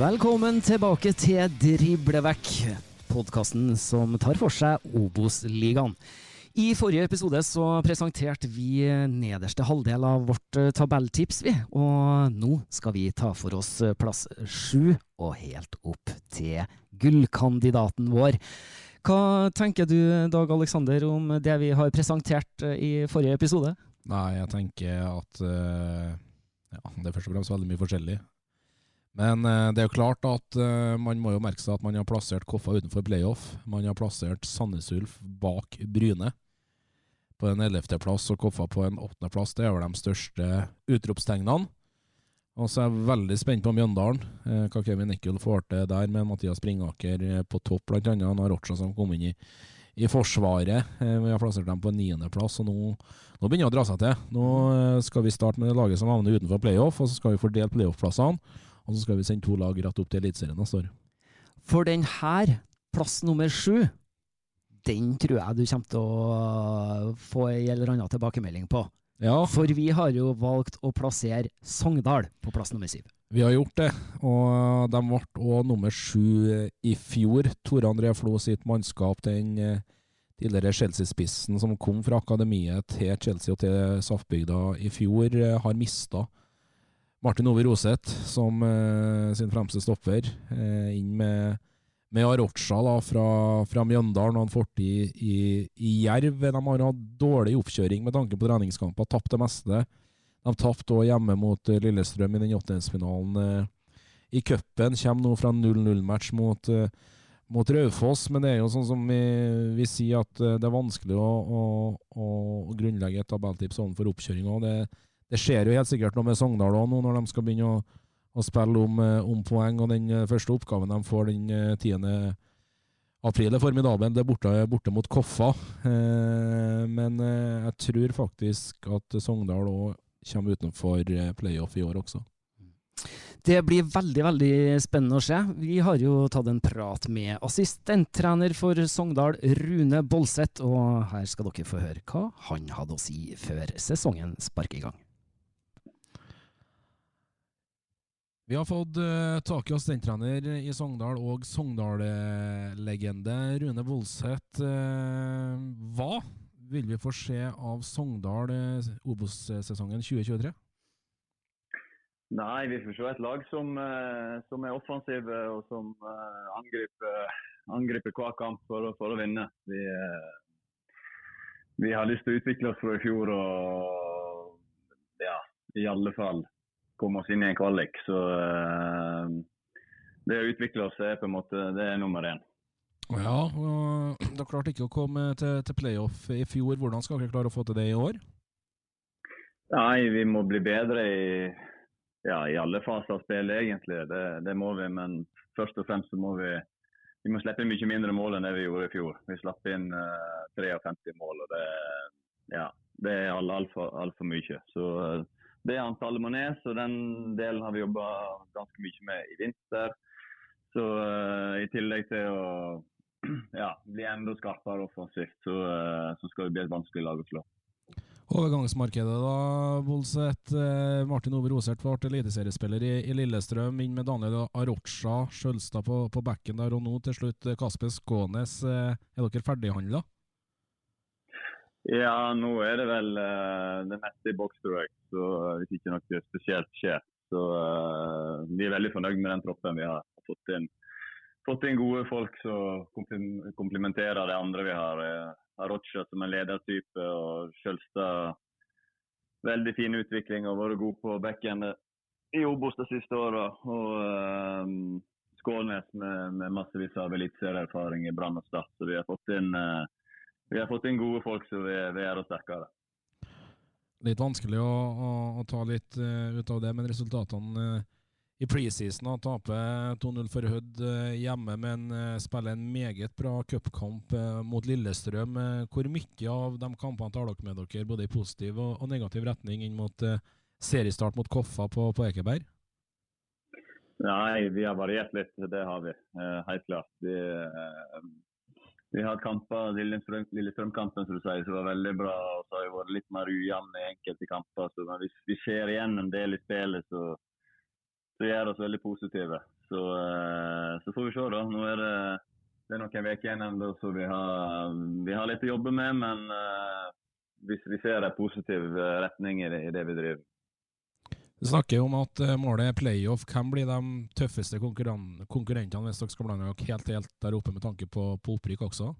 Velkommen tilbake til Driblevekk, podkasten som tar for seg Obos-ligaen. I forrige episode så presenterte vi nederste halvdel av vårt eh, tabelltips, vi. Og nå skal vi ta for oss eh, plass sju og helt opp til gullkandidaten vår. Hva tenker du, Dag Aleksander, om det vi har presentert eh, i forrige episode? Nei, jeg tenker at uh, ja, det er først og fremst veldig mye forskjellig. Men eh, det er jo klart at eh, man må jo merke seg at man har plassert Koffa utenfor playoff. Man har plassert Sandnes Ulf bak Bryne på en ellevteplass og Koffa på en åttendeplass. Det er vel de største utropstegnene. Og så er jeg veldig spent på Mjøndalen, eh, hva Kevin Nickel får til der med Mathias Springaker eh, på topp, annet. Han har Rocha som kom inn i, i Forsvaret. Vi har plassert dem på niendeplass, og nå, nå begynner det å dra seg til. Nå skal vi starte med det laget som havner utenfor playoff, og så skal vi fordele playoff-plassene. Og så skal vi sende to lag rett opp til Eliteserien neste år. For den her, plass nummer sju, den tror jeg du kommer til å få en eller annen tilbakemelding på. Ja, For vi har jo valgt å plassere Sogndal på plass nummer syv. vi har gjort det. Og de ble òg nummer sju i fjor. Tore André Flo sitt mannskap, den eh, tidligere Chelsea-spissen som kom fra akademiet til Chelsea og til Saftbygda i fjor, eh, har mista Martin Ove Roseth som eh, sin fremste stopper, eh, inn med, med Arocha da, fra, fra Mjøndalen og en fortid i, i Jerv. De har hatt dårlig oppkjøring med tanke på treningskamper, tapt det meste. De tapte òg hjemme mot eh, Lillestrøm i den åttendedelsfinalen eh, i cupen. Kommer nå fra 0-0-match mot, eh, mot Raufoss, men det er jo sånn som vi, vi sier at eh, det er vanskelig å, å, å, grunnlegge et tabelltips overfor oppkjøring. Og det, skjer jo helt sikkert noe med Sogndal òg nå, når de skal begynne å, å spille om, eh, om poeng. Og den eh, første oppgaven de får den eh, 10. april, er formidabel. Det er borte, borte mot Koffa. Eh, men eh, jeg tror faktisk at Sogndal òg kommer utenfor eh, playoff i år også. Det blir veldig veldig spennende å se. Vi har jo tatt en prat med assistenttrener for Sogndal, Rune Bolseth, og her skal dere få høre hva han hadde å si før sesongen sparker i gang. Vi har fått eh, tak i assistenttrener i Sogndal og Sogndal-legende Rune Voldseth. Eh, hva vil vi få se av Sogndal eh, Obos-sesongen 2023? Nei, vi får se et lag som, som er offensive og som angriper, angriper hver kamp for, for å vinne. Vi, vi har lyst til å utvikle oss fra i fjor og ja, i alle fall komme oss inn i en kvalik. Så uh, det å utvikle oss er på en måte det er nummer én. Ja, og Dere klarte ikke å komme til, til, playoff i fjor. Hvordan skal dere klare å få til det i år? Nei, Vi må bli bedre i, ja, i alle faser av spillet, egentlig. Det, det, må vi. Men først og fremst så må vi, vi må slippe inn mye mindre mål enn det vi gjorde i fjor. Vi slapp inn uh, eh, 53 mål, og det, ja, det er altfor alt for mye. Så uh, Det antallet må ned, så den delen har vi jobba ganske mye med i vinter. Så uh, i tillegg til å ja, bli enda skarpere offensivt, så, så skal vi bli et vanskelig lag å slå. Overgangsmarkedet, da, Bolseth. Eh, Martin Ove Rosert ble eliteseriespiller i, i, Lillestrøm, inn med Daniel Arocha, Skjølstad på, på bekken der, og nå til slutt Kasper Skånes. Er dere ferdighandla? Ja, nå er det vel uh, det meste i boks, tror jeg. Så Hvis ikke noe spesielt skjer. Så uh, vi er veldig fornøyd med den troppen vi har fått inn. Fått inn gode folk som komplementerer det andre vi har. Arocha som en ledertype og Skjølstad veldig fin utvikling og vært god på bekken i Obos de siste åra. Og uh, Skålnes med, med massevis av eliteserieerfaring i Brann og Start. Så vi har fått inn, uh, vi har fått inn gode folk så vi, vi er da sterkere. Litt vanskelig å, å, å ta litt uh, ut av det, men resultatene uh i preseason og taper 2-0 for Hødd uh, hjemme, men spiller en meget bra cupkamp mot Lillestrøm. Hvor mye av de kampene tar dere med dere, både i positiv og negativ retning, inn mot seriestart mot Koffa på, på Ekeberg? Nei, vi har variert litt. Det har vi. Helt klart. Vi, vi har hatt kamper, Lillestrøm-kampen som du sier, som var veldig bra. og Så har vi vært litt mer ujevne i enkelte kamper. Så hvis vi ser igjen en del i spillet, så så gjør oss veldig positive. Så, eh, så, får vi se, da. Nå er det, det er noen uker igjen ennå, så vi har, vi har, litt å jobbe med. Men uh, vi, vi, ser en positiv eh, retning i det, i det vi driver. Du snakker om at målet er playoff. Hvem blir de tøffeste konkurrentene hvis dere skal blande dere helt, helt der oppe med tanke på, på opprykk også?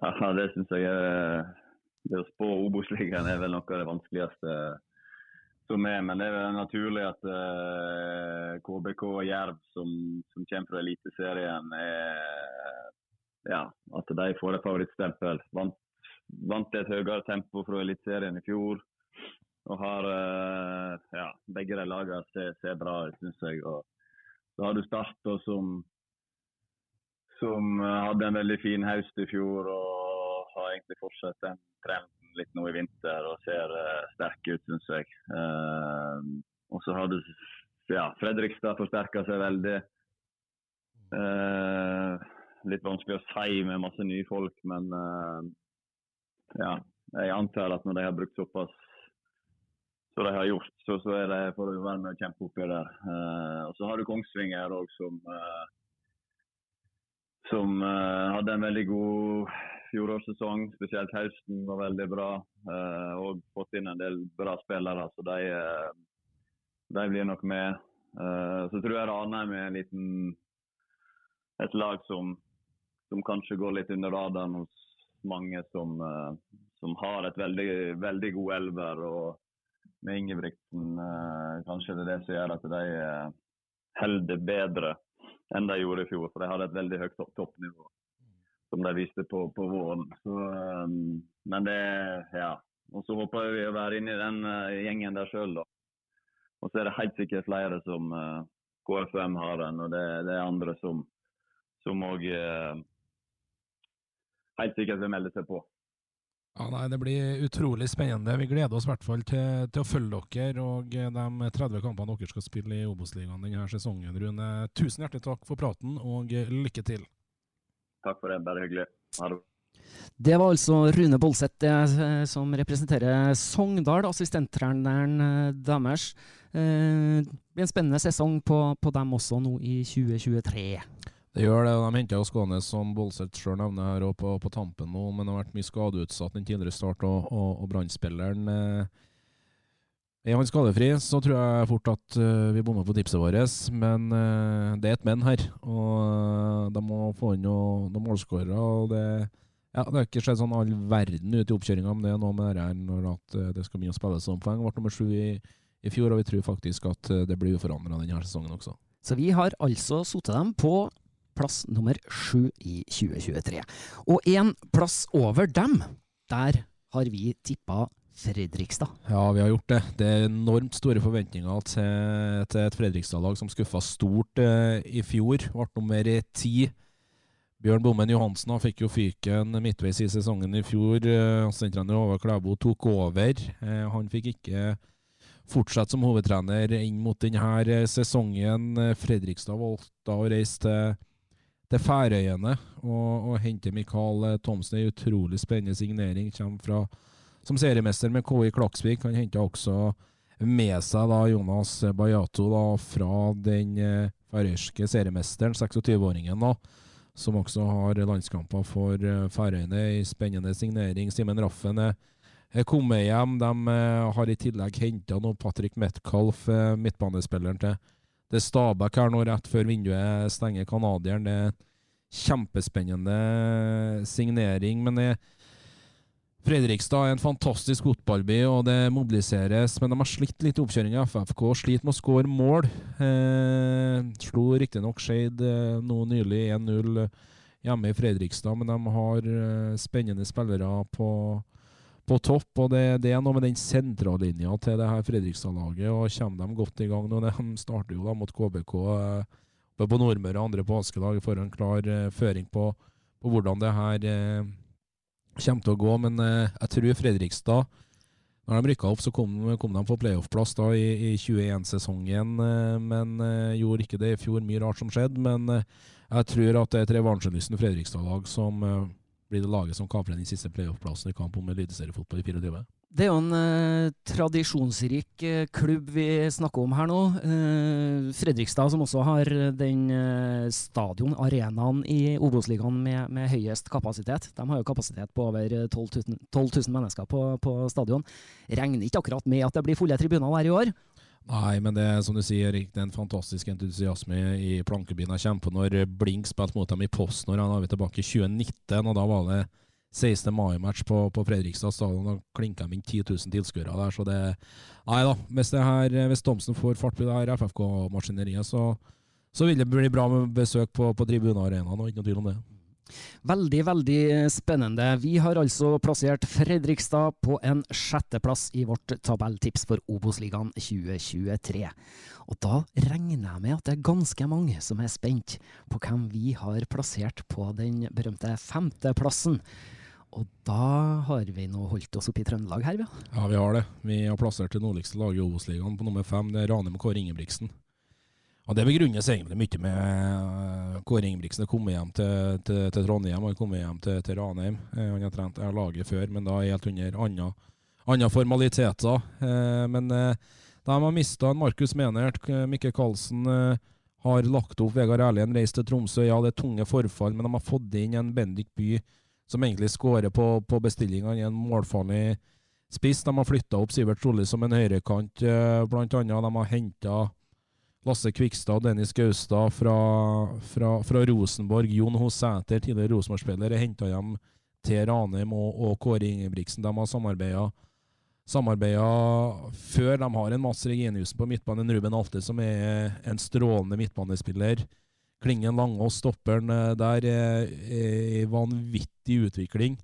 Ja, Det syns jeg er Det å spå Obos-ligaen er vel noe av det vanskeligste som er. Men det er vel naturlig at uh, eh, KBK og Jerv, som, som kommer fra Eliteserien, ja, at de får et favorittstempel. Vant, vant et høyere tempo fra Eliteserien i fjor. Og har uh, ja, begge de lagene ser, ser bra ut, syns jeg. Og så har du Start som, som hadde en veldig fin høst i fjor og har egentlig fortsatt den trenden litt nå i vinter og ser uh, sterke ut, syns jeg. Uh, og så har du ja, Fredrikstad forsterka seg veldig. Uh, litt vanskelig å si med masse nye folk, men ja, jeg antar at når de har brukt såpass som de har gjort, så, så er det for å være med og kjempe oppi der. og så har du Kongsvinger òg, som som hadde en veldig god fjorårssesong, spesielt høsten, var veldig bra. Uh, og fått inn en del bra spillere, så de, uh, de blir nok med. Uh, så tror jeg Ranheim er en liten, et lag som, som, kanskje går litt under radaren hos mange som, som har et veldig, veldig god elver. og Med Ingebrigtsen kanskje det er det som gjør at de holder bedre enn de gjorde i fjor. For de hadde et veldig høyt toppnivå som de viste på, på våren. Så, um, men det Ja. Og så håper vi å være inne i den gjengen der sjøl, da. Og så er det helt sikkert flere som KFM har den, og det, det er andre som òg helt sikkert vil melde seg på. Ja, nei, Det blir utrolig spennende. Vi gleder oss i hvert fall til, til, å følge dere og de 30 kampene dere skal spille i Obos-ligaen denne sesongen. Rune, tusen hjertelig takk for praten, og lykke til. Takk for det. Bare hyggelig. Ha det. Det var altså Rune Bolseth eh, som representerer Sogndal, assistenttreneren eh, deres. Eh, det blir en spennende sesong på, på, dem også nå i 2023. Det gjør det. De henta Skånes, som Bolseth sjøl nevner her, på, på, tampen nå. Men det har vært mye skadeutsatt den tidligere start, og, og, og Brann-spilleren eh, er han skadefri, så tror jeg fort at uh, vi bommer på tipset vårt. Men uh, det er et men her. Og uh, de må få inn noen, noen målskårere. Og det Ja, Det har ikke skjedd sånn all verden ut i oppkjøringa, men det er noe med det her når at det skal mye å spilles om poeng. Ble nummer sju i, i fjor, og vi tror faktisk at det blir uforandra denne sesongen også. Så vi har altså satt dem på plass nummer sju i 2023. Og én plass over dem, der har vi tippa Fredrikstad. Ja, vi har gjort det. Det er enormt store forventninger til, til et Fredrikstad-lag som skuffa stort eh, i fjor. Ble nummer ti. Bjørn Bommen Johansen fikk jo fyken midtveis i sesongen i fjor. Eh, assistenttrener Håvard Klæbo tok over. Eh, han fikk ikke fortsette som hovedtrener inn mot denne eh, sesongen. Fredrikstad valgte å reise til, til Færøyene og, og hente Mikael Thomsen. En utrolig spennende signering. Kommer fra, som seriemester med KI Klaksvik. Han henta også med seg da Jonas Bayato da, fra den færøyske seriemesteren, 26-åringen. da som også har landskamper for eh, Færøyene. Ei spennende signering. Simen Raffen er kommet hjem. De uh, har i tillegg henta Patrick Metcalf, uh, midtbanespilleren til, til Stabæk her nå rett før vinduet stenger. Canadieren. Det er kjempespennende signering. men det Fredrikstad er en fantastisk fotballby, og det mobiliseres. Men de har slitt litt i oppkjøringa. FFK sliter med å skåre mål. Eh, slo riktignok Skeid eh, nå nylig 1-0 hjemme i Fredrikstad, men de har eh, spennende spillere på, på topp. og det, det, er noe med den sentrallinja til det her Fredrikstad-laget. og Kommer de godt i gang nå? De starter jo da mot KBK oppe på Nordmøre, andre på Askelag, får en klar eh, føring på, på hvordan det her eh, kommer til å gå, men eh, jeg tror Fredrikstad når de rykka opp, så kom, kom de på playoff-plass da i, i 21-sesongen, eh, men gjorde ikke det i fjor. Mye rart som skjedde, men jeg tror at det er et revansjelysten Fredrikstad-lag som blir det laget som kaprer den siste playoff-plassen i kamp om eliteseriefotball i 24. Det er jo en eh, tradisjonsrik eh, klubb vi snakker om her nå. Eh, Fredrikstad, som også har den eh, stadion, arenaen i Obos-ligaen med, med, høyest kapasitet. De har jo kapasitet på over 12 000, 12 000 mennesker på, på, stadion. Regner ikke akkurat med at det blir fulle tribuner der i år. Nei, men det er som du sier, det er en fantastisk entusiasme i plankebyen. Jeg kommer når Blink spilte mot dem i Post når han var tilbake i 2019, og da var det 16. mai-match på, på, Fredrikstad stadion. Da klinka de inn 10 000 tilskuere der. Så det Nei da. Hvis, det her, hvis Thomsen får fart på det her FFK-maskineriet, så, så, vil det bli bra med besøk på, på tribunearenaen. Ikke noe tvil om det. Veldig, veldig spennende. Vi har altså plassert Fredrikstad på en sjetteplass i vårt tabelltips for Obos-ligaen 2023. Og da regner jeg med at det er ganske mange som er spent på hvem vi har plassert på den berømte femteplassen. Og da har vi nå holdt oss oppe i Trøndelag her, vi. Ja, vi har det. Vi har plassert det nordligste laget i Obos-ligaen på nummer fem. Det er Ranheim Kåre Ingebrigtsen. Og Det begrunnes egentlig mye med uh, Kåre Ingebrigtsen har kommet hjem til, til, til Trondheim og kommet hjem til, til Ranheim. Uh, han har trent laget før, men da helt under andre formaliteter. Uh, men de har mista Markus Menert. Mikke Karlsen har lagt opp Vegard Erlien, reist til Tromsø. Ja, det er tunge forfall, men de har fått inn en Bendik By som egentlig skårer på, på er en målfarlig spiss. De har flytta opp Sivert Solli som en høyrekant, blant annet. De har henta Lasse Kvikstad og Dennis Gaustad fra, fra, fra Rosenborg. Jon Hosæter, tidligere Rosenborg-spiller, er henta hjem til Ranheim og, og Kåre Ingebrigtsen. De har samarbeida før. De har en Mats Reginiussen på midtbanen, Ruben Alte, som er en strålende midtbanespiller. Klingen Langås, stopperen eh, der, er i vanvittig utvikling.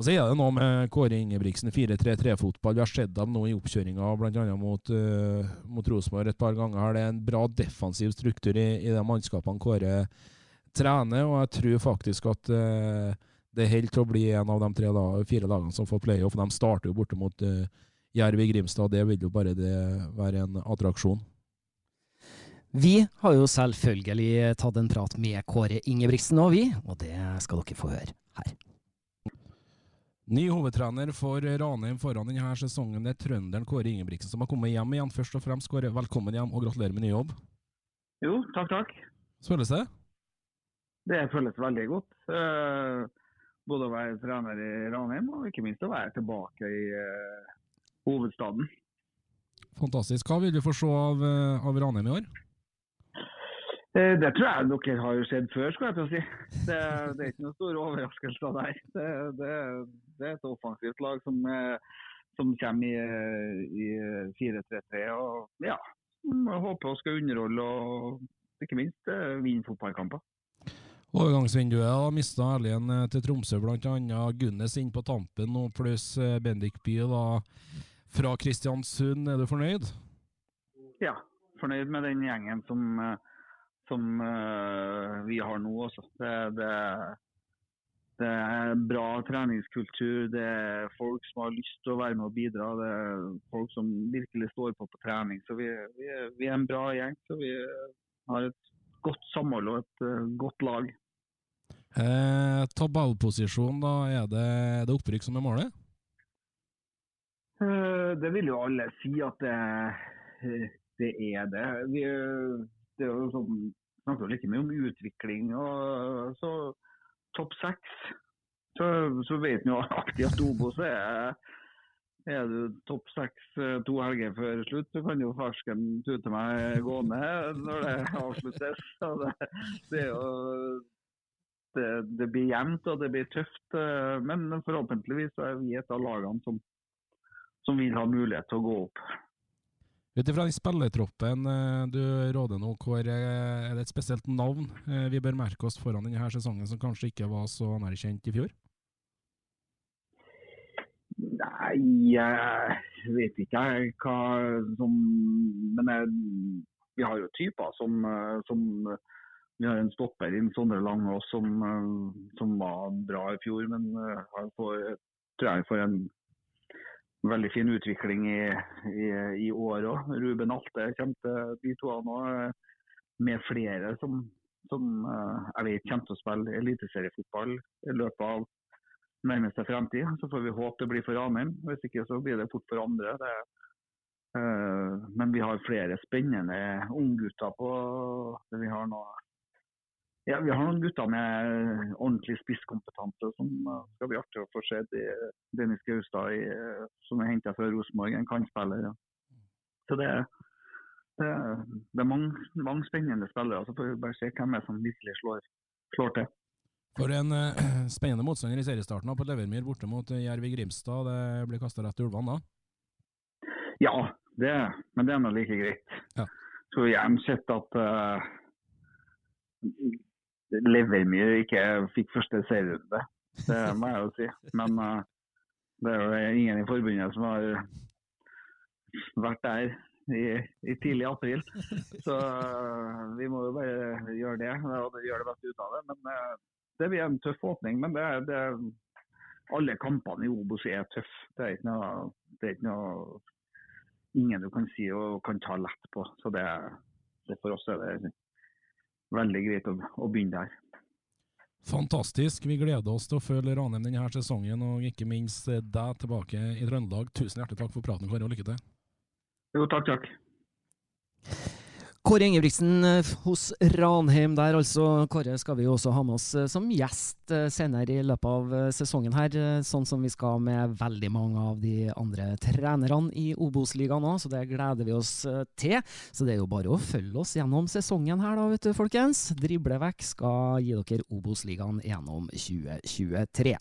Og så er det noe med Kåre Ingebrigtsen, 4-3-3-fotball. Vi har sett dem nå i oppkjøringa, bl.a. mot, uh, mot Rosenborg et par ganger. her. Det er en bra defensiv struktur i, i de mannskapene Kåre trener, og jeg tror faktisk at uh, det holder til å bli en av de tre, da, fire lagene som får playoff. De starter jo borte mot uh, Jerv i Grimstad, og det vil jo bare være en attraksjon. Vi har jo selvfølgelig tatt en prat med Kåre Ingebrigtsen og vi, og det skal dere få høre her. Ny hovedtrener for Ranheim foran denne sesongen det er trønderen Kåre Ingebrigtsen som har kommet hjem igjen. Først og fremst, Kåre, velkommen hjem og gratulerer med ny jobb. Jo, takk, takk. Føles det? Det føles veldig godt. Uh, både å være trener i Ranheim og ikke minst å være tilbake i uh, hovedstaden. Fantastisk. Hva vil du få se av, uh, av Ranheim i år? Eh, Det tror jeg dere har sett før, skulle jeg til å si. Det, det er ikke noen store overraskelser der. Det, det, det er et offensivt lag som, eh, som kommer i, eh, i 4-3-3. og ja, jeg håper å skal underholde og ikke minst eh, vinne fotballkamper. Overgangsvinduet har mista Erlien eh, til Tromsø, bl.a. Gunnes inn på tampen nå, pluss eh, Bendik Bye da, fra Kristiansund. Er du fornøyd? Ja, fornøyd med den gjengen som, eh, som eh, vi har nå også. Det, det, det er bra treningskultur. Det er folk som har lyst til å være med og bidra. Det er folk som virkelig står på på trening. Så vi, vi, vi er en bra gjeng. Så vi har et godt samhold og et eh, godt lag. Eh, tabellposisjon, da. Er det, er det opprykk som er målet? Eh, Det vil jo alle si at det, det er det. Vi, det er jo sånn, snakker jo like mye om utvikling. og så Topp seks, så, så vet en jo alltid at Obos er er du topp seks eh, to helger før slutt, så kan jo farsken tute meg gående når det avsluttes. Det, det jo det, det blir jevnt og det blir tøft, eh, men forhåpentligvis er vi et av lagene som som vil ha mulighet til å gå opp. Ut ifra den spillertroppen eh, du råder nå, hvor eh, er det et spesielt navn eh, vi bør merke oss foran denne sesongen som kanskje ikke var så anerkjent i fjor? Nei, jeg vet ikke hva som Men jeg, vi har jo typer som, som Vi har en stopper i Sondre Langås som, som var bra i fjor, men han får, tror jeg får en veldig fin utvikling i, i, i år òg. Ruben Alte kommer til de to nå med flere som, som eh, jeg vet kommer til å spille eliteseriefotball i løpet av nærmeste fremtid. Så får vi håpe det blir for Ranheim. Hvis ikke så blir det fort for andre. Det, uh, men vi har flere spennende unggutter på vi har nå. Ja, vi har noen gutter med ordentlig spisskompetanse som eh, skal bli artig å få se. De- Dennis Gaustad i, eh, som er henta fra Rosenborg, en kantspiller. Ja. Så det, det, det er mange, mange spennende spillere. Så får vi bare se hvem er som virkelig slår, slår til. For en uh, spennende motstander i seriestarten på Levermyr borte mot Jerv i Grimstad. Det blir kasta rett til ulvene da. Ja, det, men det er nå like greit. Ja. Skulle gjerne sett at uh, Levermyr ikke fikk første serierunde. Det må jeg jo si. Men uh, det er jo ingen i forbundet som har vært der i, i tidlig april. Så uh, vi må jo bare gjøre det og gjøre det beste ut av det. Men uh, det blir en tøff åpning. Men det, det, alle kampene i Obos er tøffe. Det er ikke noe, det er ikke noe ingen du kan si og kan ta lett på. Så det, det for oss er det veldig greit å, å begynne der. Fantastisk. Vi gleder oss til å følge Ranheim denne sesongen, og ikke minst eh, deg tilbake i Trøndelag. Tusen hjertelig takk for praten, Kåre, og lykke til. Jo, takk, takk. Kåre Ingebrigtsen eh, hos Ranheim der, altså. Kåre skal vi jo også ha med oss eh, som gjest eh, senere i løpet av sesongen her, sånn som vi skal med veldig mange av de andre trenerne i Obos-ligaen òg, så det gleder vi oss til. Så det er jo bare å følge oss gjennom sesongen her, da, vet du, folkens. Driblevekk skal gi dere Obos-ligaen gjennom 2023.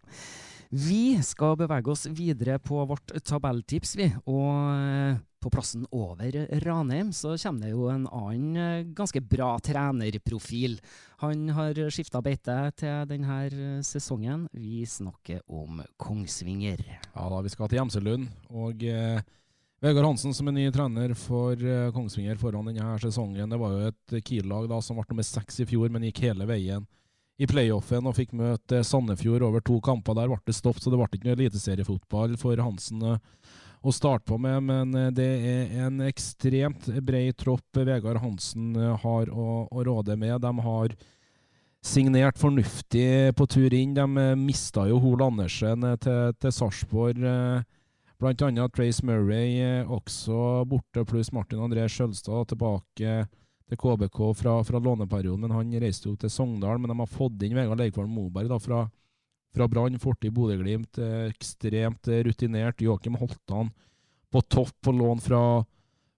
Vi skal bevege oss videre på vårt tabelltips, vi. Og eh, på plassen over Ranheim så kommer det jo en annen eh, ganske bra trenerprofil. Han har skifta beite til denne sesongen. Vi snakker om Kongsvinger. Ja da, vi skal til Gjemselund. Og eh, Vegard Hansen som er ny trener for eh, Kongsvinger foran denne sesongen. Det var jo et Kiel-lag som ble nummer seks i fjor, men gikk hele veien i playoffen og fikk møte Sandefjord over to kamper. Der ble det stopp, så det ble ikke noe eliteseriefotball for Hansen eh, å starte på med. Men eh, det er en ekstremt bred tropp Vegard Hansen eh, har å, å råde med. De har signert fornuftig på tur inn. De mista jo Hol Andersen til, til Sarpsborg. Bl.a. Trace Murray også borte, pluss Martin André Skjølstad tilbake til KBK fra, fra låneperioden. Men han reiste jo til Sogndal. Men de har fått inn Vegard Leikvoll Moberg da, fra, fra Brann, fortid Bodø-Glimt. eh, Ekstremt eh, rutinert. Joakim Holtan på topp på lån fra,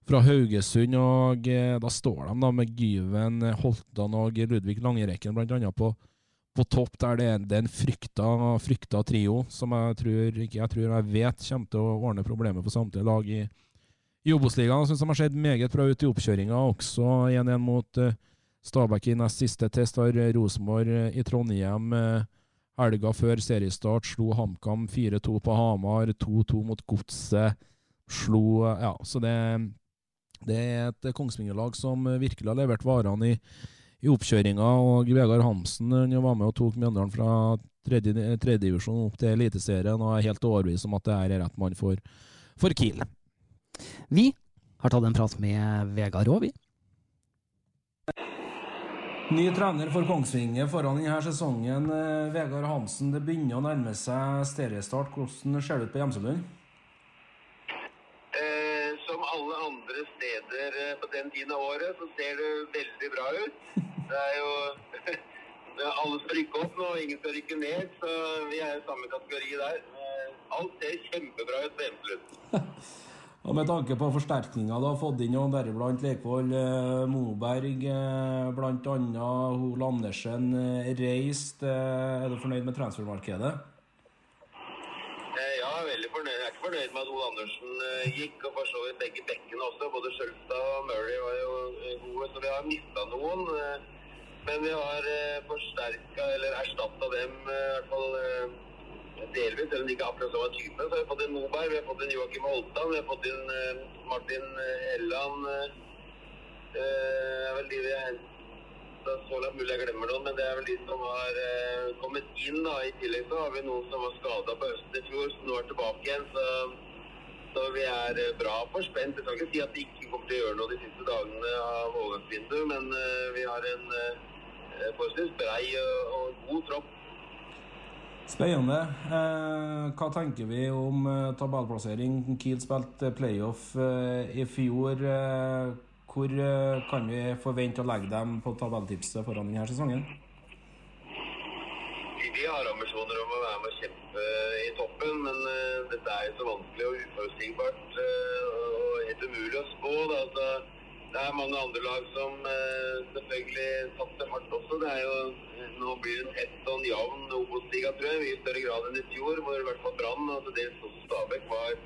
fra Haugesund. og eh, Da står de da med Gyven Holtan og Ludvig Langerekken blant annet på, på topp. der Det er, en frykta, frykta trio som jeg tror, ikke jeg tror jeg vet kommer til å ordne problemet for samtlige lag i, i Obos-ligaen. Syns de har sett meget bra ut i oppkjøringa, også 1-1 mot uh, Stabæk i nest siste test. Har Rosenborg uh, i Trondheim uh, helga før seriestart slo HamKam 4-2 på Hamar, 2-2 mot Godset. Slo Ja, så det det er et Kongsvinger-lag som virkelig har levert varene i, i oppkjøringa. og Vegard Hamsen var med og tok Mjøndalen fra tredjedivisjon opp til Eliteserien og er helt overbevist om at det er rett mann for, for Kiel. Vi har tatt en prat med Vegard Raa, vi. Ny trener for Kongsvinger foran denne sesongen. Eh, Vegard Hansen, det begynner å nærme seg seriestart. Hvordan ser det ut på Gjemselund? alle andre steder eh, på den tiden av året, så ser det veldig bra ut. Det er jo Alle skal rykke opp nå, ingen skal rykke ned, så vi er i samme kategori der. Eh, alt ser kjempebra ut på Hjemselund. Og med tanke på forsterkninga du har fått inn, deriblant Leikvoll, eh, Moberg, bl.a. Hol Andersen reist. Er du fornøyd med transfermarkedet? Jeg er veldig fornøyd. Jeg er ikke fornøyd med at Ole Andersen uh, gikk, og for så vidt begge bekkene også. Både Skjølstad og Murray var jo uh, gode, så vi har mista noen. Men vi har forsterka, eller erstatta dem i hvert fall delvis, selv om de ikke akkurat samme type. Så har vi fått en Moberg, vi har fått en Joakim Holtan, vi har fått en Martin Helland. Det er vel de vi har hentet så langt mulig jeg glemmer noen, men det er vel de som har eh, kommet inn. da. I tillegg så har vi noen som var skada på høsten i fjor, som nå er tilbake igjen. Så, så vi er eh, bra forspent. Jeg skal ikke si at de ikke kommer til å gjøre noe de siste dagene av overgangsvinduet, men eh, vi har en eh, forholdsvis brei og god tropp. Spennende. Eh, hva tenker vi om eh, tabellplassering? Kiel spilte playoff eh, i fjor. Hvor kan vi forvente å legge dem på tabelltipset foran denne sesongen? Vi har ambisjoner om å være med og kjempe i toppen, men dette er jo så vanskelig og uforutsigbart og helt umulig å spå. Da. Det er mange andre lag som eh, selvfølgelig satser hardt også. Det er jo, nå blir det en tett og jevn Obos-liga, tror jeg, i større grad enn i fjor, hvor i hvert fall Brann og til dels også Stabæk var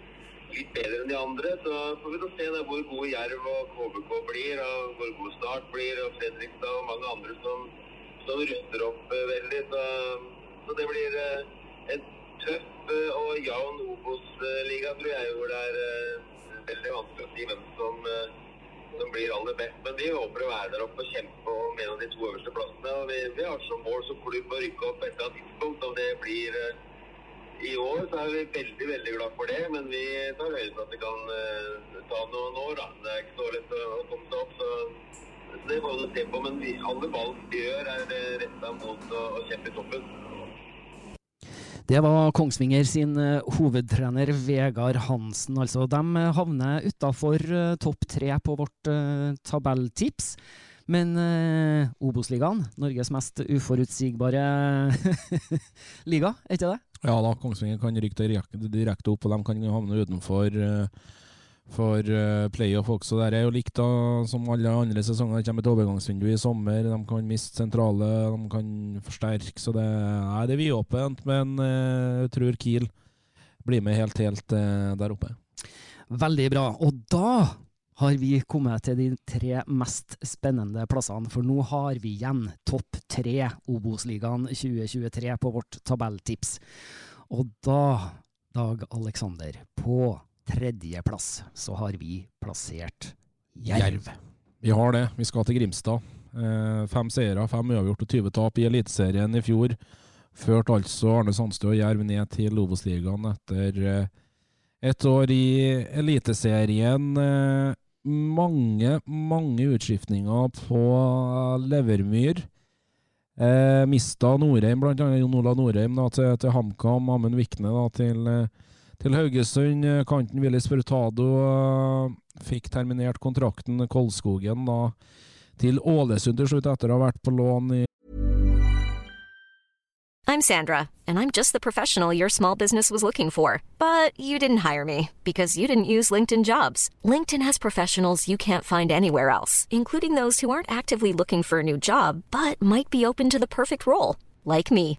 litt bedre enn de andre. Så får vi da se da, hvor gode Jerv og KBK blir, og hvor god Start blir, og Fredrikstad og mange andre som, som ruster opp eh, veldig. Så, så, det blir eh, en tøff uh, og jevn Obos-liga, tror jeg, hvor det er veldig vanskelig å si hvem som, som blir aller best. Men vi håper å være der oppe og kjempe om en av de to øverste plassene. og Vi, vi har som mål som klubb å rykke opp et eller annet tidspunkt. om det blir i år så er vi veldig veldig glad for det, men vi tar høyde for at det kan uh, ta noen år. da. Det er ikke så lett å, komme seg opp, så det får vi se på. Men alle valg vi gjør, er uh, retta mot å, å kjempe i toppen. Det var Kongsvinger sin uh, hovedtrener Vegard Hansen. altså. De havner utafor uh, topp tre på vårt tabelltips. Men eh, Obos-ligaen, Norges mest uforutsigbare liga, er ikke det? Ja da, Kongsvinger kan rykke direkte, opp, og de kan havne utenfor uh, for uh, playoff også. Det er jo likt da, som alle andre sesonger. Det kommer et overgangsvindu i sommer. De kan miste sentrale, de kan forsterke. Så det, nei, det er vidåpent, men uh, jeg tror Kiel blir med helt, helt uh, der oppe. Veldig bra. Og da har vi kommet til de tre mest spennende plassene, for nå har vi igjen topp tre Obos-ligaen 2023 på vårt tabelltips. Og da, Dag Aleksander, på tredjeplass så har vi plassert Jerv. Vi har det. Vi skal til Grimstad. Eh, fem seire, fem uavgjort og 20 tap i Eliteserien i fjor. Førte altså Arne Sandstø og Jerv ned til Obos-ligaen etter eh, et år i Eliteserien. Eh, mange, mange utskiftninger på Levermyr. Eh, mista Norheim, annet Jon Olav Norheim, til, til HamKam. Amund Vikne da, til, til, Haugesund. Kanten Willis Furtado uh, fikk terminert kontrakten. Kolskogen da, til Ålesund til slutt, etter å ha vært på lån i I'm Sandra, and I'm just the professional your small business was looking for. But you didn't hire me because you didn't use LinkedIn jobs. LinkedIn has professionals you can't find anywhere else, including those who aren't actively looking for a new job but might be open to the perfect role, like me.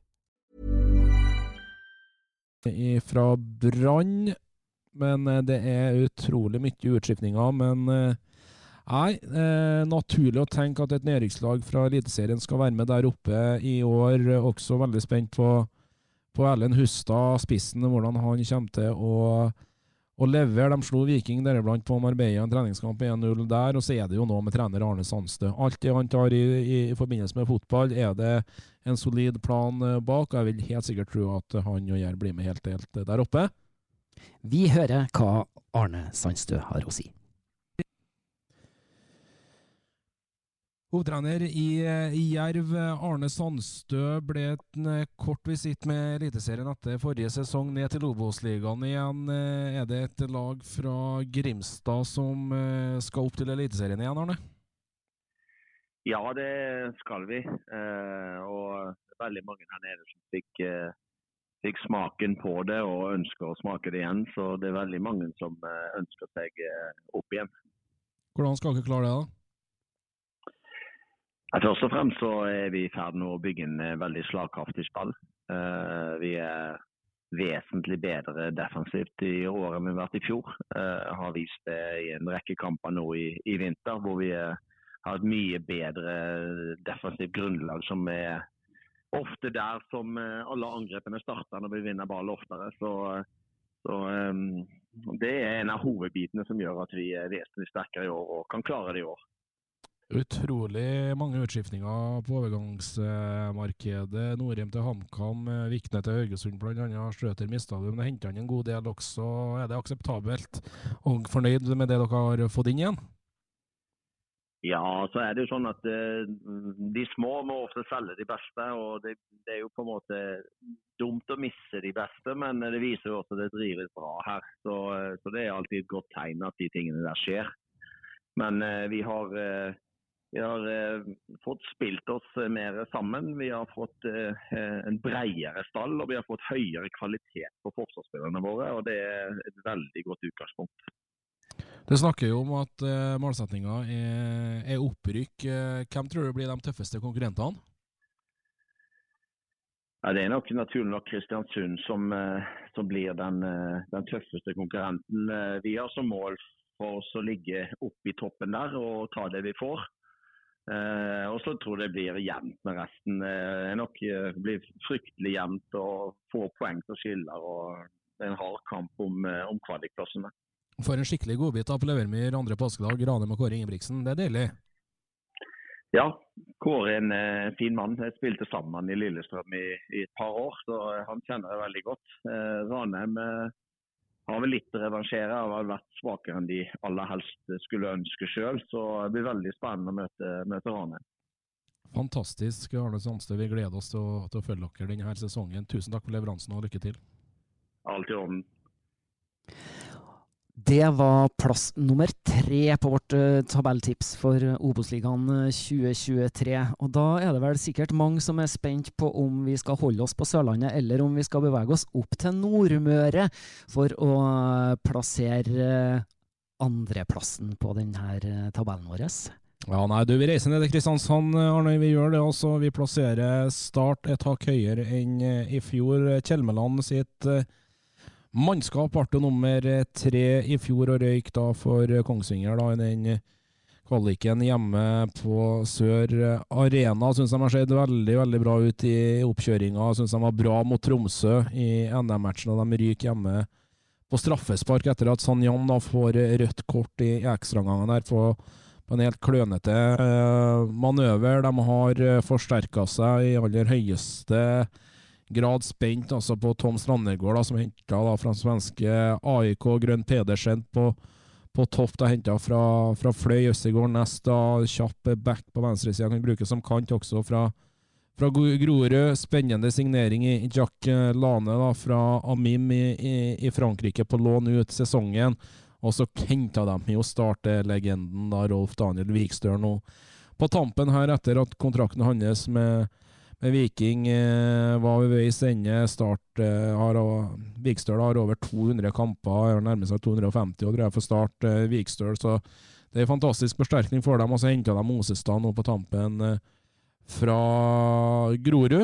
Fra Brann. Men eh, det er utrolig mye utskiftninger. Men eh, nei, eh, naturlig å tenke at et nedrykkslag fra Eliteserien skal være med der oppe i år. Også veldig spent på, på Erlend Hustad, spissen, hvordan han kommer til å, å levere. De slo Viking deriblant på Marbella, en treningskamp 1-0 der. Og så er det jo noe med trener Arne Sandstø. Alt det han tar i, i, i forbindelse med fotball, er det en solid plan eh, bak. og Jeg vil helt sikkert tro at han og Gjær blir med helt, helt der oppe. Vi hører hva Arne Sandstø har å si. Hovedtrener i, i Jerv, Arne Sandstø, ble en eh, kort visitt med Eliteserien etter forrige sesong ned til Obos-ligaen igjen. Eh, Er det et lag fra Grimstad som eh, skal opp til Eliteserien igjen, Arne? Ja, det skal vi. Eh, og veldig mange her nede som fikk, eh, fikk smaken på det og ønsker å smake det igjen. Så det er veldig mange som eh, ønsker seg eh, opp igjen. Hvordan skal dere klare det, da? Først og fremst så er vi i ferd med å bygge en eh, veldig slagkraftig spall. Eh, vi er vesentlig bedre defensivt i år enn vi har vært i fjor. Eh, har vist det i en rekke kamper nå i, i vinter, hvor vi har et mye bedre defensivt grunnlag som er ofte der som alle angrepene starter når vi vinner ball oftere. Så, så det er en av hovedbitene som gjør at vi er vesentlig sterkere i år og kan klare det i år. Utrolig mange utskiftninger på overgangsmarkedet. Norheim til HamKam, eh, Vikne til Haugesund bl.a. Strøter mista du, men det henta han en god del også. Er det akseptabelt og fornøyd med det dere har fått inn igjen? Ja, så er det jo sånn at eh, de små må ofte selge de beste. og det, det er jo på en måte dumt å misse de beste, men det viser jo også at det drives bra her. Så, eh, så det er alltid et godt tegn at de tingene der skjer. Men vi har, vi har eh, fått spilt oss eh, mer sammen. Vi har fått eh, en bredere stall og vi har fått høyere kvalitet på forsvarsspillerne våre. og Det er et veldig godt utgangspunkt. Du snakker jo om at eh, målsettinga er, er opprykk. Eh, hvem tror du blir de tøffeste konkurrentene? Ja, det er nok naturlig nok Kristiansund som, eh, som blir den, eh, den tøffeste konkurrenten. Eh, Vi har som mål for oss å ligge oppe i toppen der og ta det vi får. Eh, og så tror jeg det blir jevnt med resten. Det er nok eh, blir fryktelig jevnt og få poeng til skiller. og Det er en hard kamp om, eh, om kvalikplassene. For en skikkelig godbit av Levermyr andre påskedag. Ranheim og Kåre Ingebrigtsen. Det er deilig. Ja, Kåre er en eh, fin mann. Jeg spilte sammen i Lillestrøm i, i et par år, så eh, han kjenner jeg veldig godt. Eh, Ranheim eh, har vel litt å revansjere, har vel vært svakere enn de aller helst skulle ønske sjøl. Så det blir veldig spennende å møte, møte Rane. Fantastisk, Arne Sandstø. Vi gleder oss til å, til å følge dere denne sesongen. Tusen takk for leveransen og lykke til. Alt i orden. Det var plass nummer tre på vårt uh, tabelltips for Obos-ligaen 2023. Og da er det vel sikkert mange som er spent på om vi skal holde oss på Sørlandet, eller om vi skal bevege oss opp til Nordmøre for å plassere uh, andreplassen på denne tabellen vår. Ja, nei, du, Vi reiser ned til Kristiansand, Arne. Vi gjør det altså. Vi plasserer Start et hakk høyere enn i fjor. Kjelmeland sitt Mannskap ble nummer tre i fjor og røyk da for Kongsvinger da, i den kvaliken hjemme på Sør Arena. Syns de har sett veldig veldig bra ut i oppkjøringa. Syns de var bra mot Tromsø i NM-matchen, og de ryker hjemme på straffespark etter at Sanjan får rødt kort i ekstraomgangen der på, en helt klønete manøver. De har forsterka seg i aller høyeste grad spent altså på Tom Strandegård, som henta fra svenske AIK Grønn Pedersen på, på topp. Henta fra, fra Fløy, Østegård Nest, da, kjapp back på venstresida. Kan brukes som kant også fra, fra Grorud. Spennende signering i Jack Lane da, fra Amim i, i, i Frankrike på lån ut sesongen. Og så henta de jo startlegenden da, Rolf Daniel Vikstøl nå på tampen her, etter at kontrakten hans med Viking eh, var ved veis ende. Start eh, har Vikstøl har over 200 kamper, nærmer seg 250 og tror for Start eh, Vikstøl. Så det er en fantastisk forsterkning for dem. Og så henta de Mosestad nå på tampen eh, fra Grorud.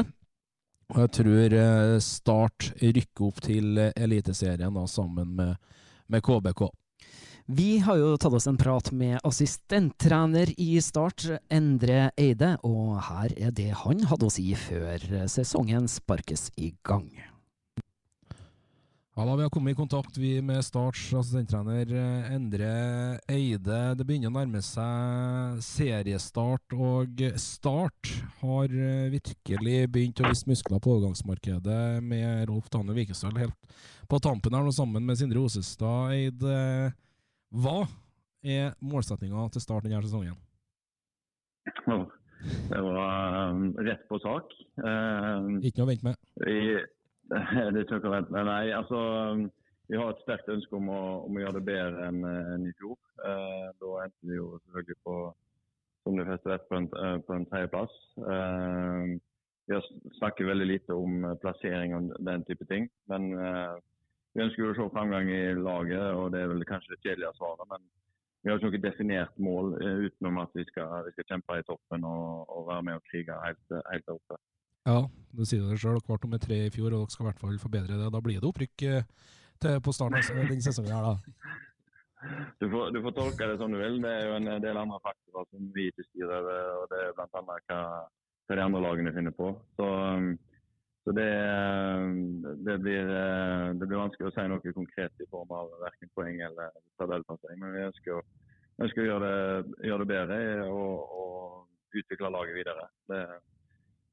Og jeg tror eh, Start rykker opp til Eliteserien da, sammen med, med KBK. Vi har jo tatt oss en prat med assistenttrener i Start, Endre Eide, og her er det han hadde å si før sesongen sparkes i gang. Ja, da Vi har kommet i kontakt med Starts assistenttrener Endre Eide. Det begynner å nærme seg seriestart, og Start har virkelig begynt å vise muskler på overgangsmarkedet med Rolf Daniel Vikestøl helt på tampen her, nå sammen med Sindre Osestad. Eide, hva er målsettinga til start denne sesongen? Oh, det var um, rett på sak. Um, Ikke noe å vente med? I, det ikke å vente med. Nei, altså um, vi har et sterkt ønske om å, om å gjøre det bedre enn en i fjor. Uh, da endte vi jo selvfølgelig på som de fleste vet, på en, uh, på en tredjeplass. Uh, vi har snakket veldig lite om plassering og den type ting. Men vi ønsker jo å se framgang i laget, og det er vel kanskje det kjedelige svaret. Men vi har ikke noe definert mål uh, utenom at vi skal, vi skal, kjempe i toppen og, og være med og krige helt, helt oppe. Ja, du sier det sjøl. Ble nummer tre i fjor, og dere skal i hvert fall forbedre det. Da blir det opprykk eh, på starten av denne sesongen her, da. Du får, du får, tolke det som du vil. Det er jo en del andre faktorer som vi ikke styrer over, og det er bl.a. Hva, hva de andre lagene finner på. Så um, så det, det, blir, det, blir, vanskelig å si noe konkret i form av verken poeng eller tabellplassering. Men vi ønsker, ønsker å gjøre det, gjøre det bedre og, og, utvikle laget videre.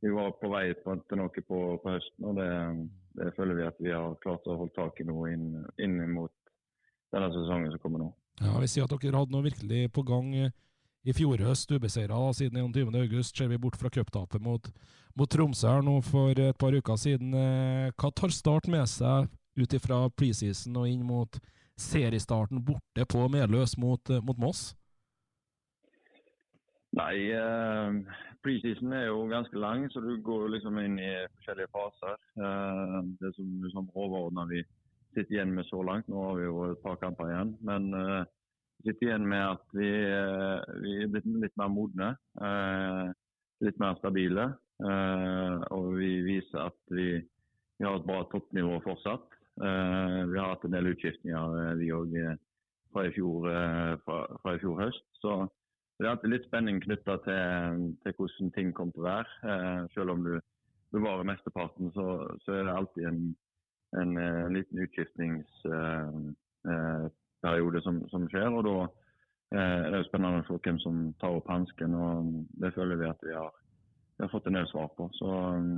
Vi var på vei til noe på, på høsten, og det, føler vi at vi har klart å holde tak i nå inn, inn mot denne sesongen som kommer nå. Ja, Vi sier at dere hadde noe virkelig på gang i fjor høst, ubeseira siden 21.8. Ser vi bort fra cuptapet mot, mot Tromsø her nå for et par uker siden. Eh, hva tar Start med seg ut ifra preseason og inn mot seriestarten borte på Meløs mot, eh, mot Moss? Nei, uh, preseason er jo ganske lang, så du går liksom inn i forskjellige faser. Uh, det som liksom overordna vi sitter igjen med så langt, nå har vi jo et par kamper igjen. Men uh, sitter igjen med at vi, eh, vi er blitt litt mer modne. Eh, litt mer stabile. Eh, og vi viser at vi, vi har et bra toppnivå fortsatt. vi har hatt en del utskiftninger, vi òg, fra, fra, fra, i fjor høst. Så det er alltid litt spenning knytta til, til, hvordan ting kommer til å være. selv om du bevarer mesteparten, så, så er det alltid en, en, en liten utskiftnings periode som, som skjer. og da eh, er det jo spennende se hvem som tar opp hansken. og Det føler vi at vi har, vi har fått en del svar på. Så um,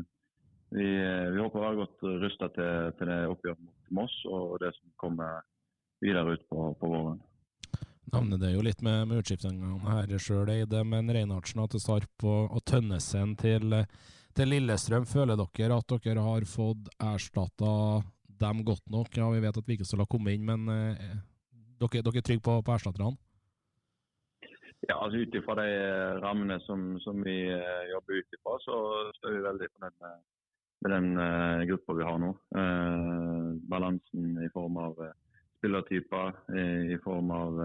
vi, vi, håper å være godt rusta til, til, det oppgjøret mot Moss og det som kommer videre ut på, på våren. Navnet det jo litt med, med utskiftingene her sjøl, Eide, men Reinhardsen, til Sarp og, og Tønnesen til, til Lillestrøm. Føler dere at dere har fått erstatta dem godt nok? Ja, Vi vet at Vikestad har kommet inn, men eh, dere, dere er trygge på, på erstatterne? Ja, altså Ut ifra de eh, rammene som, som vi uh, jobber ut ifra, så står vi veldig fornøyd med, med den uh, gruppa vi har nå. Uh, balansen i form av spillertyper, i, i, form av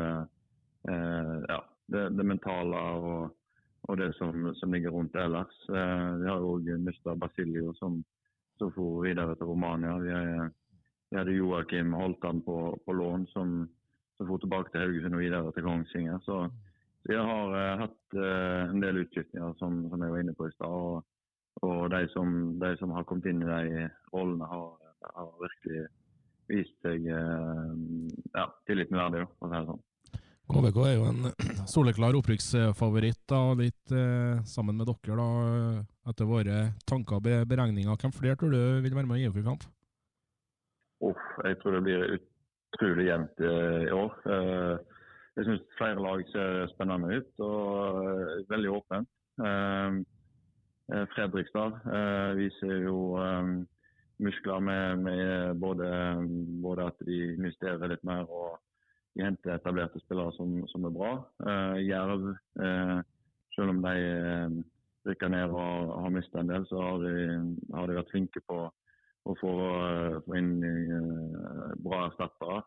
ja, det, det, mentale og, og det som, som, ligger rundt ellers. vi har òg mista Basilio, som, som for videre til Romania. Vi, er, vi hadde Joakim Holtan på, på lån, som, som for tilbake til Haugesund og videre til Kongsvinger. Så vi har uh, hatt uh, en del utskiftninger, som, som, jeg var inne på i stad. Og, og de, som, de, som, har kommet inn i de rollene, har, har virkelig vist seg uh, ja, tilliten verdig, for å si det sånn. KVK er jo en soleklar opprykksfavoritt, litt eh, sammen med dere, da, etter våre tanker og beregninger. Hvem flere tror du vil være med i EFU-kamp? Oh, jeg tror det blir utrolig jevnt i år. Eh, jeg syns flere lag ser spennende ut og uh, veldig åpent. Fredrikstad viser jo muskler med, med både, både, at de investerer litt mer og de henter etablerte spillere som, som er bra. Jerv, selv om de rykker ned og har mistet en del, så har de, har de vært flinke på å få, få inn bra erstattere.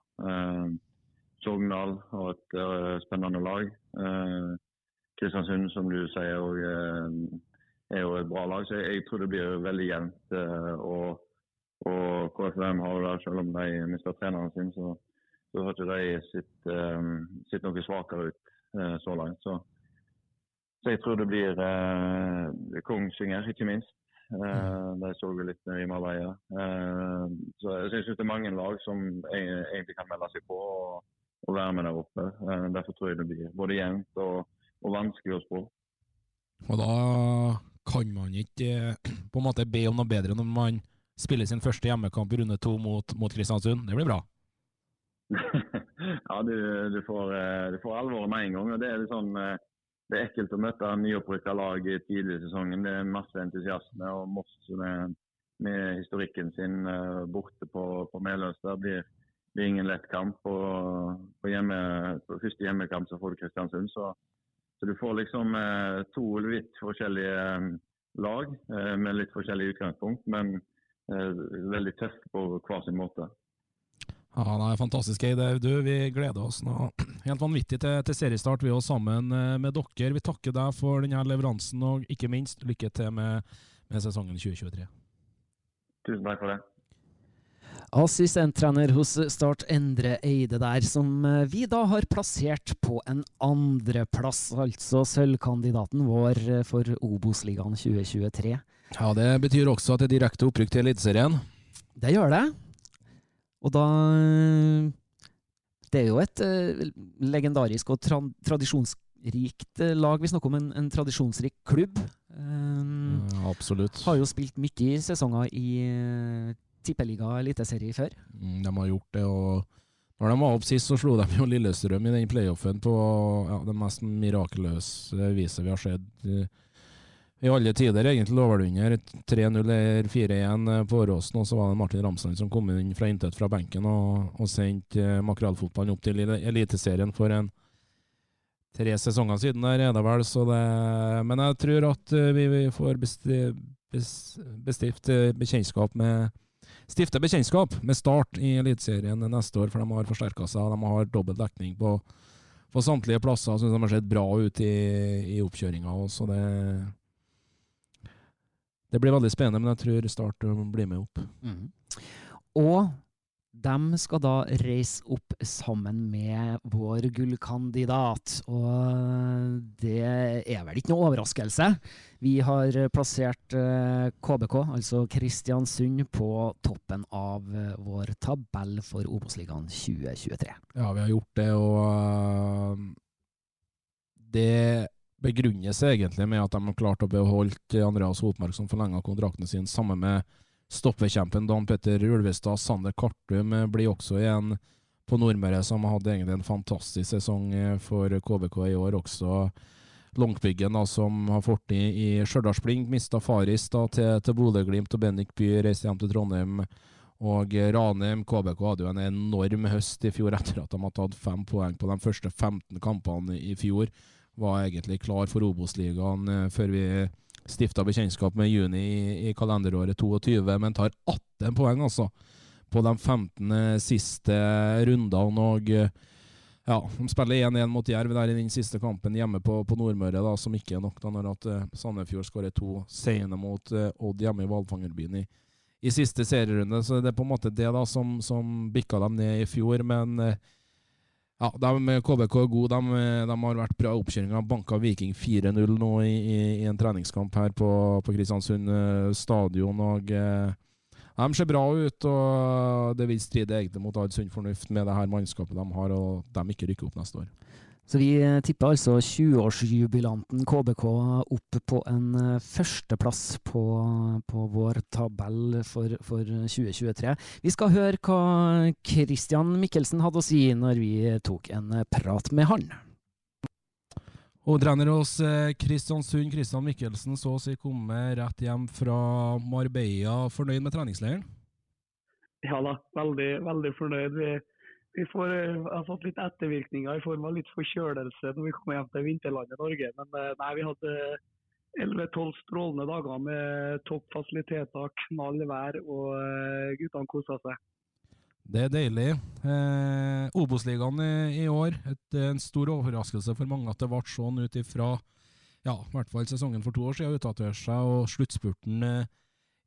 Sogndal har et uh, spennende lag. Uh, Kristiansund, som du sier, og, uh, er jo et bra lag. Så jeg, jeg tror det blir veldig jevnt. og, og KFUM har jo det, selv om de mista treneren sin, så, så har ikke de sett, sett noe svakere ut så langt. Så, så, jeg tror det blir uh, Kongsvinger, ikke minst. Uh, Det så vi litt i Marbella. Uh, så jeg syns det er mange lag som egentlig kan melde seg på. og være med der oppe. Eh, derfor tror jeg det blir både jevnt og, og vanskelig å spå. Og da kan man ikke eh, på en måte be om noe bedre når man spiller sin første hjemmekamp i runde to mot, mot Kristiansund. Det blir bra? ja, du, du, får, eh, du får alvoret med en gang. og Det er litt sånn, det er ekkelt å møte nyopprykka lag tidlig i sesongen. Det er masse entusiasme. og Moss med, med historikken sin borte på, på Meløs der blir det ingen lett kamp. Og på, hjemme, på første hjemmekamp så får du Kristiansund. Så, så du får liksom eh, to litt forskjellige eh, lag eh, med litt forskjellig utgangspunkt, men eh, veldig tøft på hver sin måte. Ja, det er fantastisk, Eide. Du, vi gleder oss nå helt vanvittig til, til seriestart, vi òg sammen eh, med dere. Vi takker deg for denne leveransen, og ikke minst lykke til med, med sesongen 2023. Tusen takk for det. Assistenttrener hos Start Endre Eide der, som eh, vi da har plassert på en andreplass, altså sølvkandidaten vår eh, for Obos-ligaen 2023. Ja, Det betyr også at det er direkte opprykk til Eliteserien? Det gjør det. Og da eh, Det er jo et uh, legendarisk og tra tradisjonsrikt lag. Vi snakker om en, en tradisjonsrik klubb. Um, ja, absolutt. Har jo spilt mye sesonger i tippeliga eliteserie før. Mm, de har gjort det, og når de var opp sist, så slo de jo Lillestrøm i den playoffen på ja, det mest mirakuløse viset vi har sett i alle tider, egentlig. Lå under 3-0 eller 4-1 på Åråsen, og så var det Martin Ramsland som kom inn fra intet fra benken og, og sendte makrellfotballen opp til Eliteserien for en tre sesonger siden der, er det vel. Så det, men jeg tror at vi, vi får bestift bekjentskap med stifte bekjentskap med Start i Eliteserien neste år, for de har forsterka seg. De har dobbel dekning på, på samtlige plasser. Syns de har sett bra ut i, i oppkjøringa. Så det, det blir veldig spennende, men jeg tror Start blir med opp. Mm. Og de skal da reise opp sammen med vår gullkandidat. Og det er vel ikke noe overraskelse. Vi har plassert KBK, eh, altså Kristiansund, på toppen av eh, vår tabell for Obos-ligaen 2023. Ja, vi har gjort det, og eh, det begrunnes egentlig med at de har klart å beholde Andreas Hotmark, som forlenga kontrakten sin, sammen med Stoppekjempen Dan Petter Ulvestad, Sander Kartum blir også igjen på Nordmøre, som hadde egentlig en fantastisk sesong eh, for KBK i år. Også Longpiggen, som har fortid i Stjørdalsblink, mista Faris da, til, til Bodø-Glimt, og Bendik By reiste hjem til Trondheim. Og Ranheim KBK hadde jo en enorm høst i fjor etter at de hadde tatt fem poeng på de første 15 kampene i fjor. Var egentlig klar for Obos-ligaen eh, før vi stifta bekjentskap med juni i, kalenderåret 22, men tar 18 poeng, altså, på de 15 siste rundene. og ja, De spiller 1-1 mot Jerv der i den siste kampen hjemme på, på Nordmøre, da, som ikke er nok da når at Sandefjord skårer to seine mot Odd hjemme i Hvalfangerbyen i, i siste serierunde. Så det er på en måte det da som, som bikka dem ned i fjor. Men eh, ja, de, KBK er gode. De, de, har vært bra i oppkjøringa. Banka Viking 4-0 nå i, i, i, en treningskamp her på, på Kristiansund eh, stadion. og eh, De ser bra ut, og det vil stride egentlig mot all sunn fornuft med det her mannskapet de har, og de ikke rykker opp neste år. Så vi eh, tipper altså 20-årsjubilanten KBK opp på en eh, førsteplass på, på vår tabell for, for, 2023. Vi skal høre hva Christian Mikkelsen hadde å si når vi tok en eh, prat med han. Hovedtrener hos Kristiansund, Christian Mikkelsen, så å si komme rett hjem fra Marbella. Fornøyd med treningsleiren? Ja da, veldig, veldig fornøyd. Vi vi får, uh, har fått litt ettervirkninger i form av litt forkjølelse når vi kommer hjem til vinterlandet Norge. Men uh, nei, vi hadde 11-12 strålende dager med topp fasiliteter, knall vær, og uh, guttene kosa seg. Det er deilig. Eh, Obos-ligaen i, i, år, et, en stor overraskelse for mange at det ble sånn ut ifra ja, i hvert fall sesongen for to år siden utdaterte seg, og sluttspurten eh,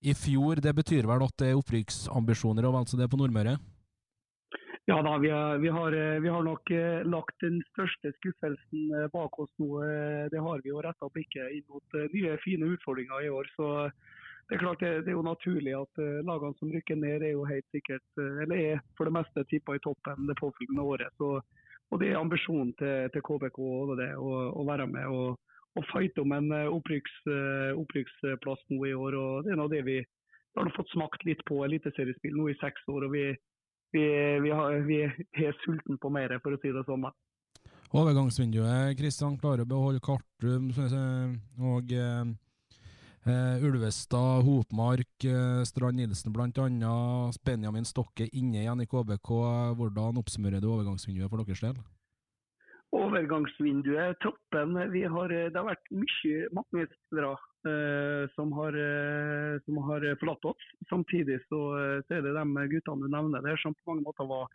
i fjor. Det betyr vel at det er opprykksambisjoner og altså det på Nordmøre? Ja da, vi, er, vi, har, eh, vi, har, nok eh, lagt den største skuffelsen eh, bak oss nå. Det har vi jo retta blikket inn mot nye, fine utfordringer i år. så det er klart det, det, er jo naturlig at lagene som rykker ned, er jo helt sikkert, eller er for det meste tippa i toppen det påfølgende året. Så, og Det er ambisjonen til, til KBK det, å, å, være med og, og fighte om en opprykks, opprykksplass nå i år. og Det er noe det vi har fått smakt litt på eliteseriespill nå i seks år. og vi vi, vi, har, vi er sulten på mer, for å si det sånn. Overgangsvinduet, Kristian klarer å beholde Kartum og eh, eh, Ulvestad, Hopmark, eh, Strand Nilsen bl.a. Benjamin Stokke inne igjen i KBK. Hvordan oppsummerer du overgangsvinduet for deres del? Overgangsvinduet, troppen. Har, det har vært mye, mange spillere Eh, som har, eh, som har, forlatt oss. Samtidig så, eh, så, er det de guttene du nevner der som på mange måter var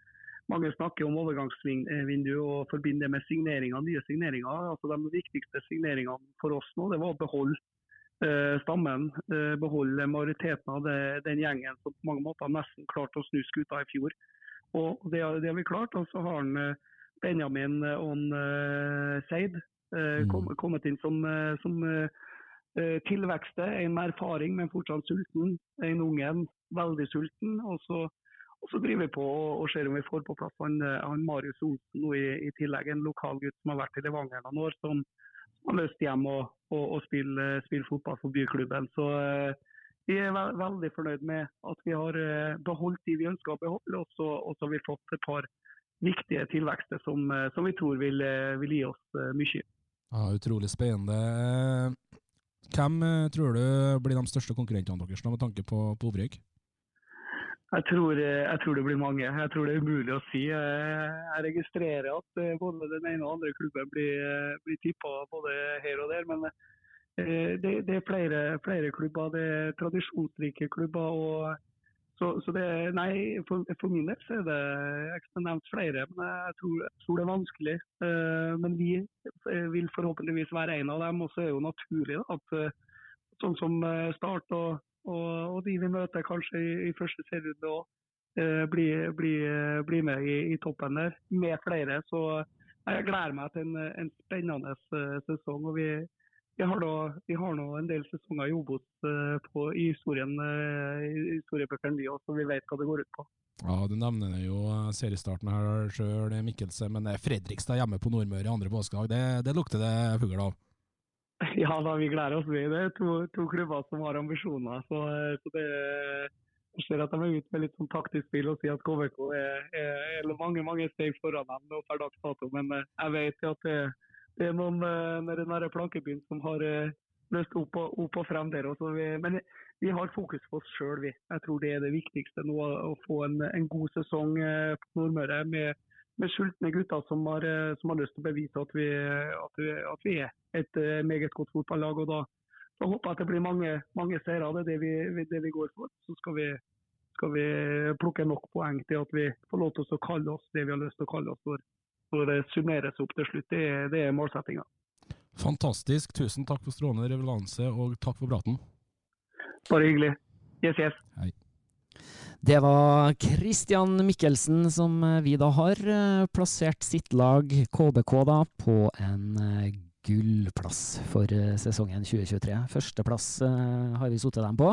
mange snakker om overgangsvindu og forbinder det med signeringer, nye signeringer. Altså De viktigste signeringene for oss nå det var å beholde eh, stammen. Eh, beholde majoriteten av det, den gjengen som på mange måter nesten klarte å snu skuta i fjor. Og Det, det har vi klart. Og så har han Benjamin og eh, Seid mm. kommet inn som, som Eh, tilvekster, en med erfaring, men fortsatt sulten. En ungen, veldig sulten. Og så, og så driver vi på og ser om vi får på plass han, eh, han Marius Olsen og i, i, tillegg. En lokal gutt som har vært i Levanger noen år, som, har lyst hjem og, og, og spille, spille, fotball for byklubben. Så eh, vi er ve veldig fornøyd med at vi har beholdt de vi ønsker å beholde, og så har vi fått et par viktige tilvekster som, som vi tror vil, vil, gi oss mye. Ja, Utrolig spennende. Hvem eh, tror du blir de største konkurrentene deres med tanke på, på opprykk? Jeg tror, eh, jeg tror, det blir mange. Jeg tror det er umulig å si. Jeg registrerer at eh, både den ene og andre klubben blir, blir tippa både her og der. Men det, det er flere, flere, klubber. Det er tradisjonsrike klubber. og så, så det, nei, for, for, min del så er det jeg kunne nevnt flere, men jeg tror, jeg tror det er vanskelig. Uh, men vi vil forhåpentligvis være en av dem. Og så er det jo naturlig da, at uh, sånn som uh, Start og, og, og, de vi møter kanskje i, i første serierunde òg, blir, bli, bli med i, i, toppen der med flere. Så jeg gleder meg til en, en spennende sesong. og vi vi har, da, vi har nå en del sesonger i Obos uh, i historien, uh, historiebøkene vi også, så vi vet hva det går ut på. Ja, Du nevner jo eh, seriestarten her sjøl, Mikkelsen. Men Fredrikstad hjemme på Nordmøre andre påskedag, det, det, lukter det fugl av? Ja, da vi gleder oss. Det er to, to klubber som har ambisjoner. så, så det jeg ser at de er ute med litt sånn taktisk spill og sier at KVK er, er, er mange mange steg foran dem per dags dato. Men jeg vet at det, det er noen med den der plankebyen som har eh, løst opp og, opp og frem der. Også. Men vi har fokus på oss sjøl, vi. Jeg tror det er det viktigste nå. Å få en, en god sesong eh, på Nordmøre med, med sultne gutter som har, eh, som har, lyst til å bevise at vi, at vi, at vi er et eh, meget godt fotballag. og da, da håper jeg at det blir mange, mange seire. Det er det vi, det vi går for. Så skal vi, skal vi, plukke nok poeng til at vi får lov til å kalle oss det vi har lyst til å kalle oss når, når det summeres opp til slutt. Det, det er målsettinga. Fantastisk. Tusen takk for strålende revelanse, og takk for praten. Bare hyggelig. Yes, yes. Hei. Det var Christian Mikkelsen som eh, vi da har eh, plassert sitt lag, KBK, da, på en eh, gullplass for sesongen 2023. Førsteplass har vi satt dem på.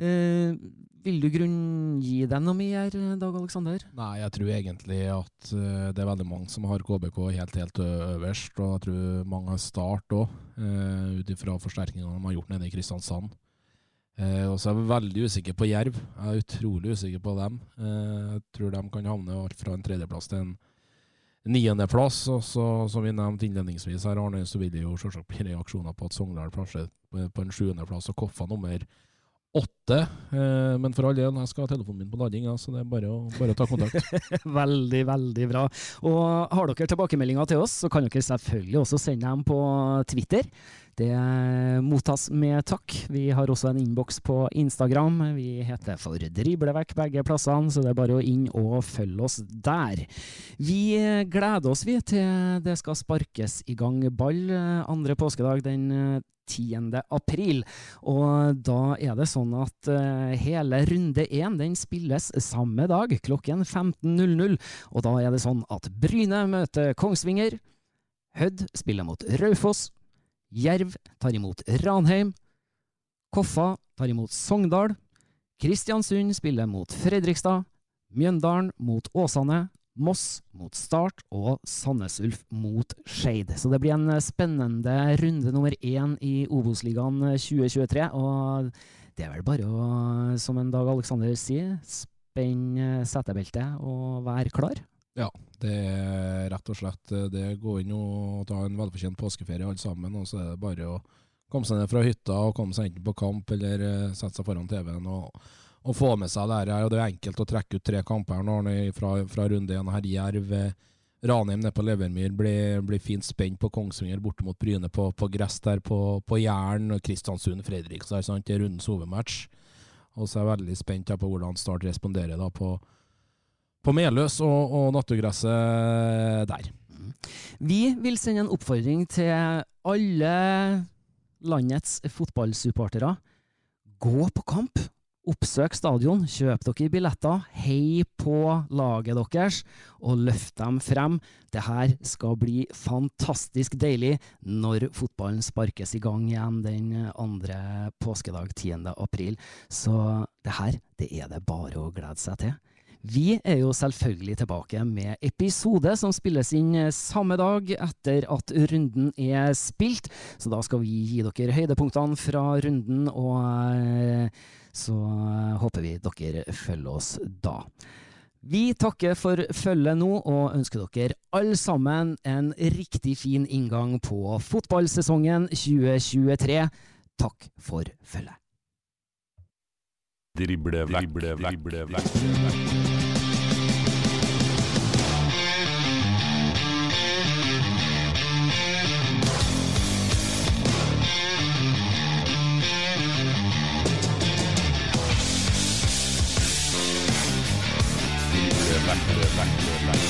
Eh, vil du grunngi dem noe mer, Dag Aleksander? Nei, jeg tror egentlig at uh, det er veldig mange som har KBK helt helt øverst. Og jeg tror mange har Start òg, uh, ut ifra forsterkningene de har gjort nede i Kristiansand. Uh, og så er jeg veldig usikker på Jerv. Jeg er utrolig usikker på dem. Uh, jeg tror de kan havne fra en tredjeplass til en niendeplass. Og så, som vi nevnte innledningsvis her, Arne, så vil det jo selvsagt bli reaksjoner på at Sogndal plasserer på en sjuendeplass og Koffa nummer åtte. Eh, men for all del, jeg skal ha telefonen min på lading, ja, så det er bare å, bare å ta kontakt. veldig, veldig bra. Og har dere tilbakemeldinger til oss, så kan dere selvfølgelig også sende dem på Twitter. Det mottas med takk. Vi har også en innboks på Instagram. Vi heter For driblevekk begge plassene, så det er bare å inn og følge oss der. Vi gleder oss vi til det skal sparkes i gang ball andre påskedag den 10. april. Og da er det sånn at uh, hele runde én den spilles samme dag, klokken 15.00. Og da er det sånn at Bryne møter Kongsvinger. Hødd spiller mot Raufoss. Jerv tar imot Ranheim. Koffa tar imot Sogndal. Kristiansund spiller mot Fredrikstad. Mjøndalen mot Åsane. Moss mot Start og Sandnes Ulf mot Skeid. Så det blir en spennende runde nummer én i Obos-ligaen 2023. Og det er vel bare å, som en Dag Aleksander sier, spenne setebeltet og være klar? Ja, det er rett og slett det. Gå inn og ta en velfortjent påskeferie alle sammen, og så er det bare å komme seg ned fra hytta og komme seg enten på kamp eller eh, sette seg foran TV-en og å få med seg det her. Og det er enkelt å trekke ut tre kamper nå fra, fra runde én. Her Jerv, eh, Ranheim nede på Levermyr blir, blir, fint spent på Kongsvinger borte mot Bryne på, på gress der på, på Jæren. Kristiansund, Fredrikstad. Det er rundens hovedmatch. Og så er jeg veldig spent på hvordan Start responderer da på, på Meløs og, og naturgresset der. Vi vil sende en oppfordring til alle landets fotballsupportere. Gå på kamp! Oppsøk stadion, kjøp dere billetter, hei på laget deres, og løft dem frem. Det her skal bli fantastisk deilig når fotballen sparkes i gang igjen den andre påskedag 10. april. Så det her, det er det bare å glede seg til. Vi er jo selvfølgelig tilbake med episode som spilles inn samme dag etter at runden er spilt, så da skal vi gi dere høydepunktene fra runden, og eh, så håper vi dere følger oss da. Vi takker for følget nå, og ønsker dere alle sammen en riktig fin inngang på fotballsesongen 2023. Takk for følget. Drible vekk, drible vekk, drible vekk. back to it.